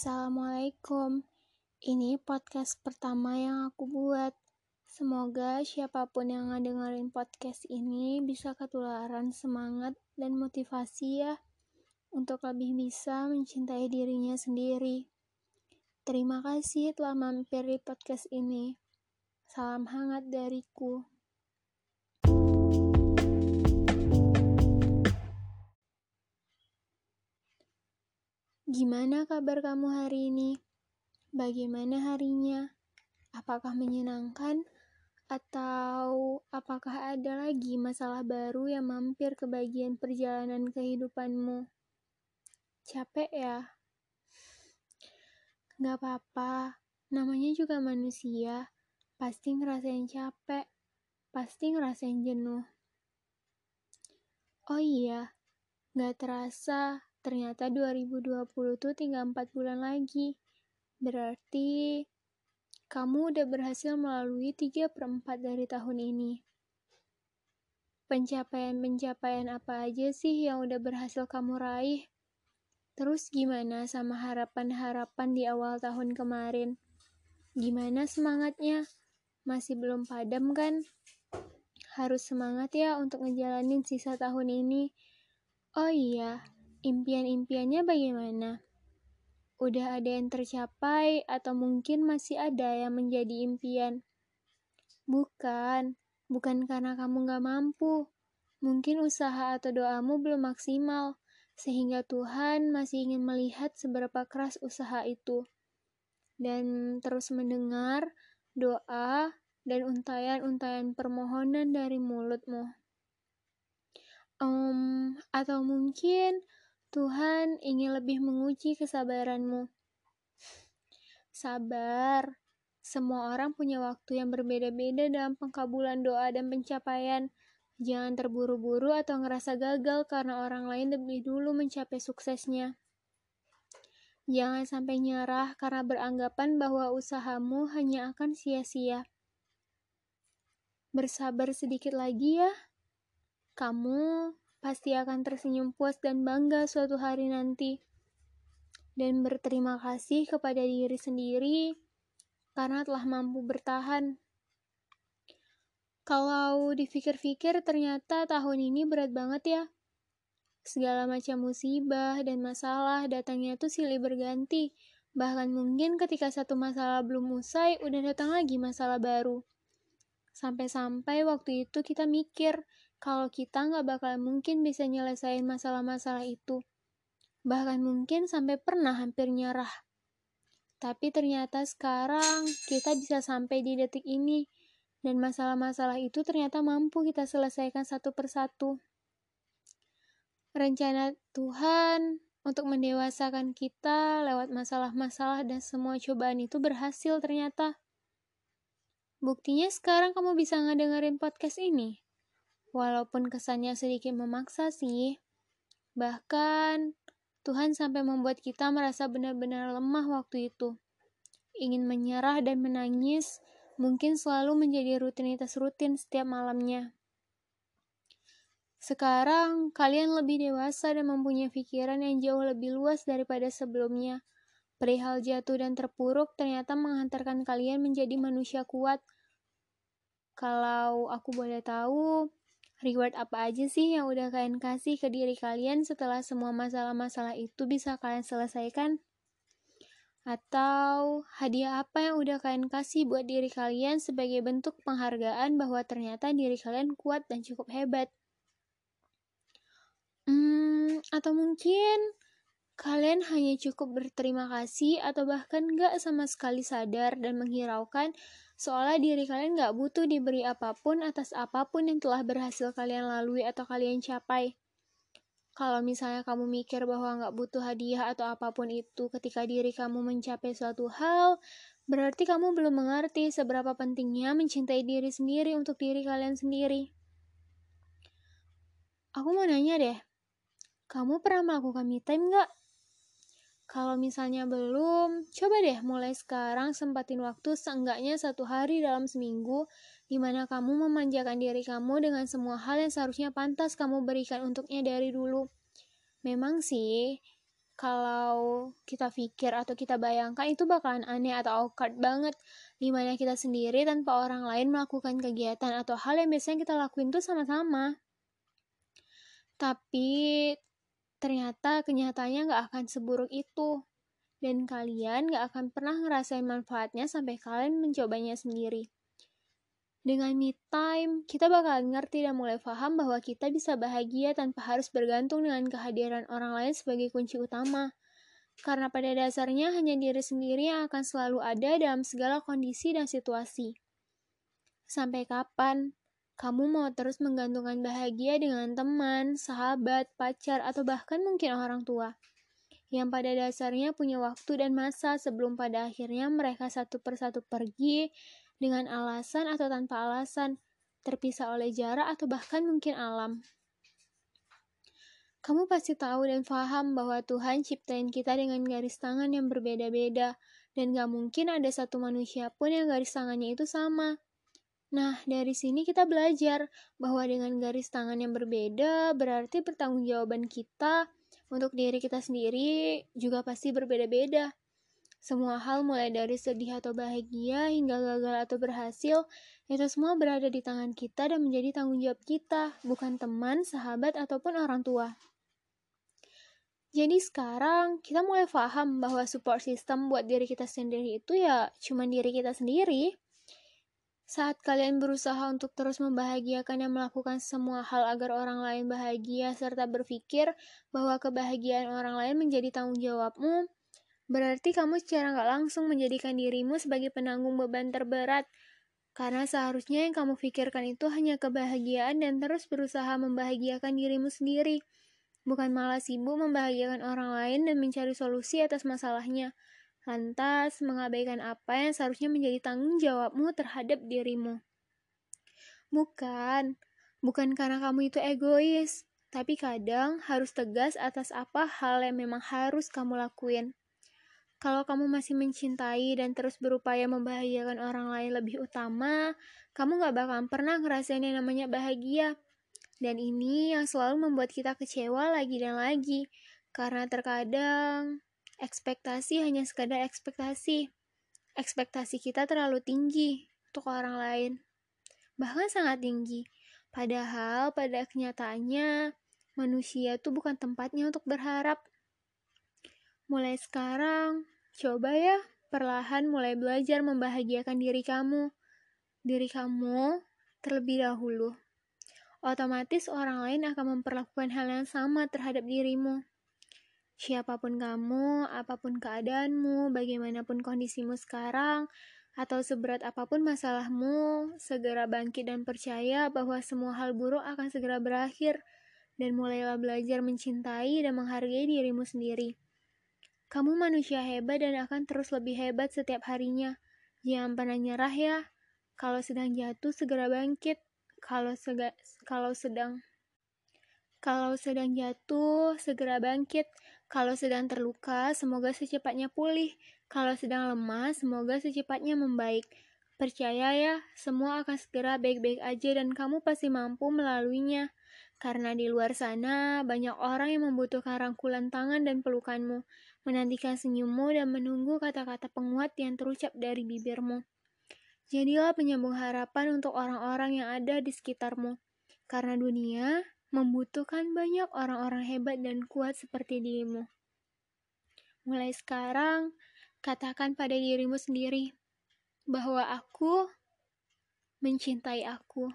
Assalamualaikum. Ini podcast pertama yang aku buat. Semoga siapa pun yang ngedengerin podcast ini bisa ketularan semangat dan motivasi ya untuk lebih bisa mencintai dirinya sendiri. Terima kasih telah mampir di podcast ini. Salam hangat dariku. Gimana kabar kamu hari ini? Bagaimana harinya? Apakah menyenangkan? Atau apakah ada lagi masalah baru yang mampir ke bagian perjalanan kehidupanmu? Capek ya? Gak apa-apa, namanya juga manusia. Pasti ngerasain capek, pasti ngerasain jenuh. Oh iya, gak terasa Ternyata 2020 tuh tinggal 4 bulan lagi. Berarti kamu udah berhasil melalui 3 per 4 dari tahun ini. Pencapaian-pencapaian apa aja sih yang udah berhasil kamu raih? Terus gimana sama harapan-harapan di awal tahun kemarin? Gimana semangatnya? Masih belum padam kan? Harus semangat ya untuk ngejalanin sisa tahun ini. Oh iya, Impian-impiannya bagaimana? Udah ada yang tercapai atau mungkin masih ada yang menjadi impian? Bukan, bukan karena kamu gak mampu. Mungkin usaha atau doamu belum maksimal, sehingga Tuhan masih ingin melihat seberapa keras usaha itu. Dan terus mendengar doa dan untayan-untayan permohonan dari mulutmu. Um, atau mungkin Tuhan ingin lebih menguji kesabaranmu. Sabar. Semua orang punya waktu yang berbeda-beda dalam pengkabulan doa dan pencapaian. Jangan terburu-buru atau ngerasa gagal karena orang lain lebih dulu mencapai suksesnya. Jangan sampai nyerah karena beranggapan bahwa usahamu hanya akan sia-sia. Bersabar sedikit lagi ya. Kamu pasti akan tersenyum puas dan bangga suatu hari nanti. Dan berterima kasih kepada diri sendiri karena telah mampu bertahan. Kalau dipikir-pikir ternyata tahun ini berat banget ya. Segala macam musibah dan masalah datangnya tuh silih berganti. Bahkan mungkin ketika satu masalah belum usai, udah datang lagi masalah baru. Sampai-sampai waktu itu kita mikir, kalau kita nggak bakal mungkin bisa nyelesain masalah-masalah itu. Bahkan mungkin sampai pernah hampir nyerah. Tapi ternyata sekarang kita bisa sampai di detik ini, dan masalah-masalah itu ternyata mampu kita selesaikan satu persatu. Rencana Tuhan untuk mendewasakan kita lewat masalah-masalah dan semua cobaan itu berhasil ternyata. Buktinya sekarang kamu bisa ngedengerin podcast ini. Walaupun kesannya sedikit memaksa sih, bahkan Tuhan sampai membuat kita merasa benar-benar lemah waktu itu. Ingin menyerah dan menangis mungkin selalu menjadi rutinitas rutin setiap malamnya. Sekarang, kalian lebih dewasa dan mempunyai pikiran yang jauh lebih luas daripada sebelumnya. Perihal jatuh dan terpuruk ternyata menghantarkan kalian menjadi manusia kuat. Kalau aku boleh tahu, Reward apa aja sih yang udah kalian kasih ke diri kalian setelah semua masalah-masalah itu bisa kalian selesaikan? Atau hadiah apa yang udah kalian kasih buat diri kalian sebagai bentuk penghargaan bahwa ternyata diri kalian kuat dan cukup hebat? Hmm, atau mungkin kalian hanya cukup berterima kasih atau bahkan gak sama sekali sadar dan menghiraukan Seolah diri kalian gak butuh diberi apa pun atas apa pun yang telah berhasil kalian lalui atau kalian capai. Kalau misalnya kamu mikir bahwa gak butuh hadiah atau apa pun itu ketika diri kamu mencapai suatu hal, berarti kamu belum mengerti seberapa pentingnya mencintai diri sendiri untuk diri kalian sendiri. Aku mau nanya deh, kamu pernah melakukan me time gak? Kalau misalnya belum, coba deh mulai sekarang sempatin waktu seenggaknya satu hari dalam seminggu di mana kamu memanjakan diri kamu dengan semua hal yang seharusnya pantas kamu berikan untuknya dari dulu. Memang sih, kalau kita pikir atau kita bayangkan itu bakalan aneh atau awkward banget di mana kita sendiri tanpa orang lain melakukan kegiatan atau hal yang biasanya kita lakuin tuh sama-sama tapi ternyata kenyataannya gak akan seburuk itu dan kalian gak akan pernah ngerasain manfaatnya sampai kalian mencobanya sendiri dengan me time, kita bakalan ngerti dan mulai paham bahwa kita bisa bahagia tanpa harus bergantung dengan kehadiran orang lain sebagai kunci utama. Karena pada dasarnya hanya diri sendiri yang akan selalu ada dalam segala kondisi dan situasi. Sampai kapan kamu mau terus menggantungkan bahagia dengan teman, sahabat, pacar, atau bahkan mungkin orang tua? Yang pada dasarnya punya waktu dan masa sebelum pada akhirnya mereka satu persatu pergi dengan alasan atau tanpa alasan, terpisah oleh jarak atau bahkan mungkin alam. Kamu pasti tahu dan paham bahwa Tuhan ciptain kita dengan garis tangan yang berbeda-beda, dan gak mungkin ada satu manusia pun yang garis tangannya itu sama. Nah, dari sini kita belajar bahwa dengan garis tangan yang berbeda, berarti pertanggungjawaban kita untuk diri kita sendiri juga pasti berbeda-beda. Semua hal mulai dari sedih atau bahagia hingga gagal atau berhasil, itu semua berada di tangan kita dan menjadi tanggung jawab kita, bukan teman, sahabat, ataupun orang tua. Jadi sekarang kita mulai paham bahwa support system buat diri kita sendiri itu ya cuma diri kita sendiri. Saat kalian berusaha untuk terus membahagiakan dan melakukan semua hal agar orang lain bahagia serta berpikir bahwa kebahagiaan orang lain menjadi tanggung jawabmu, Berarti kamu secara nggak langsung menjadikan dirimu sebagai penanggung beban terberat, karena seharusnya yang kamu pikirkan itu hanya kebahagiaan dan terus berusaha membahagiakan dirimu sendiri, bukan malah sibuk membahagiakan orang lain dan mencari solusi atas masalahnya, lantas mengabaikan apa yang seharusnya menjadi tanggung jawabmu terhadap dirimu. Bukan, bukan karena kamu itu egois, tapi kadang harus tegas atas apa hal yang memang harus kamu lakuin. Kalau kamu masih mencintai dan terus berupaya membahagiakan orang lain lebih utama, kamu gak bakalan pernah ngerasain yang namanya bahagia. Dan ini yang selalu membuat kita kecewa lagi dan lagi. Karena terkadang ekspektasi hanya sekadar ekspektasi. Ekspektasi kita terlalu tinggi untuk orang lain. Bahkan sangat tinggi. Padahal pada kenyataannya manusia itu bukan tempatnya untuk berharap. Mulai sekarang, coba ya perlahan mulai belajar membahagiakan diri kamu. Diri kamu terlebih dahulu. Otomatis orang lain akan memperlakukan hal yang sama terhadap dirimu. Siapa pun kamu, apa pun keadaanmu, bagaimanapun kondisimu sekarang, atau seberat apa pun masalahmu, segera bangkit dan percaya bahwa semua hal buruk akan segera berakhir, dan mulailah belajar mencintai dan menghargai dirimu sendiri. Kamu manusia hebat dan akan terus lebih hebat setiap harinya. Jangan pernah nyerah ya. Kalau sedang jatuh segera bangkit. Kalau sega, kalau sedang kalau sedang jatuh segera bangkit. Kalau sedang terluka semoga secepatnya pulih. Kalau sedang lemah semoga secepatnya membaik. Percaya ya, semua akan segera baik-baik aja dan kamu pasti mampu melaluinya. Karena di luar sana banyak orang yang membutuhkan rangkulan tangan dan pelukanmu menantikan senyummu dan menunggu kata-kata penguat yang terucap dari bibirmu. Jadilah penyambung harapan untuk orang-orang yang ada di sekitarmu, karena dunia membutuhkan banyak orang-orang hebat dan kuat seperti dirimu. Mulai sekarang, katakan pada dirimu sendiri bahwa aku mencintai aku.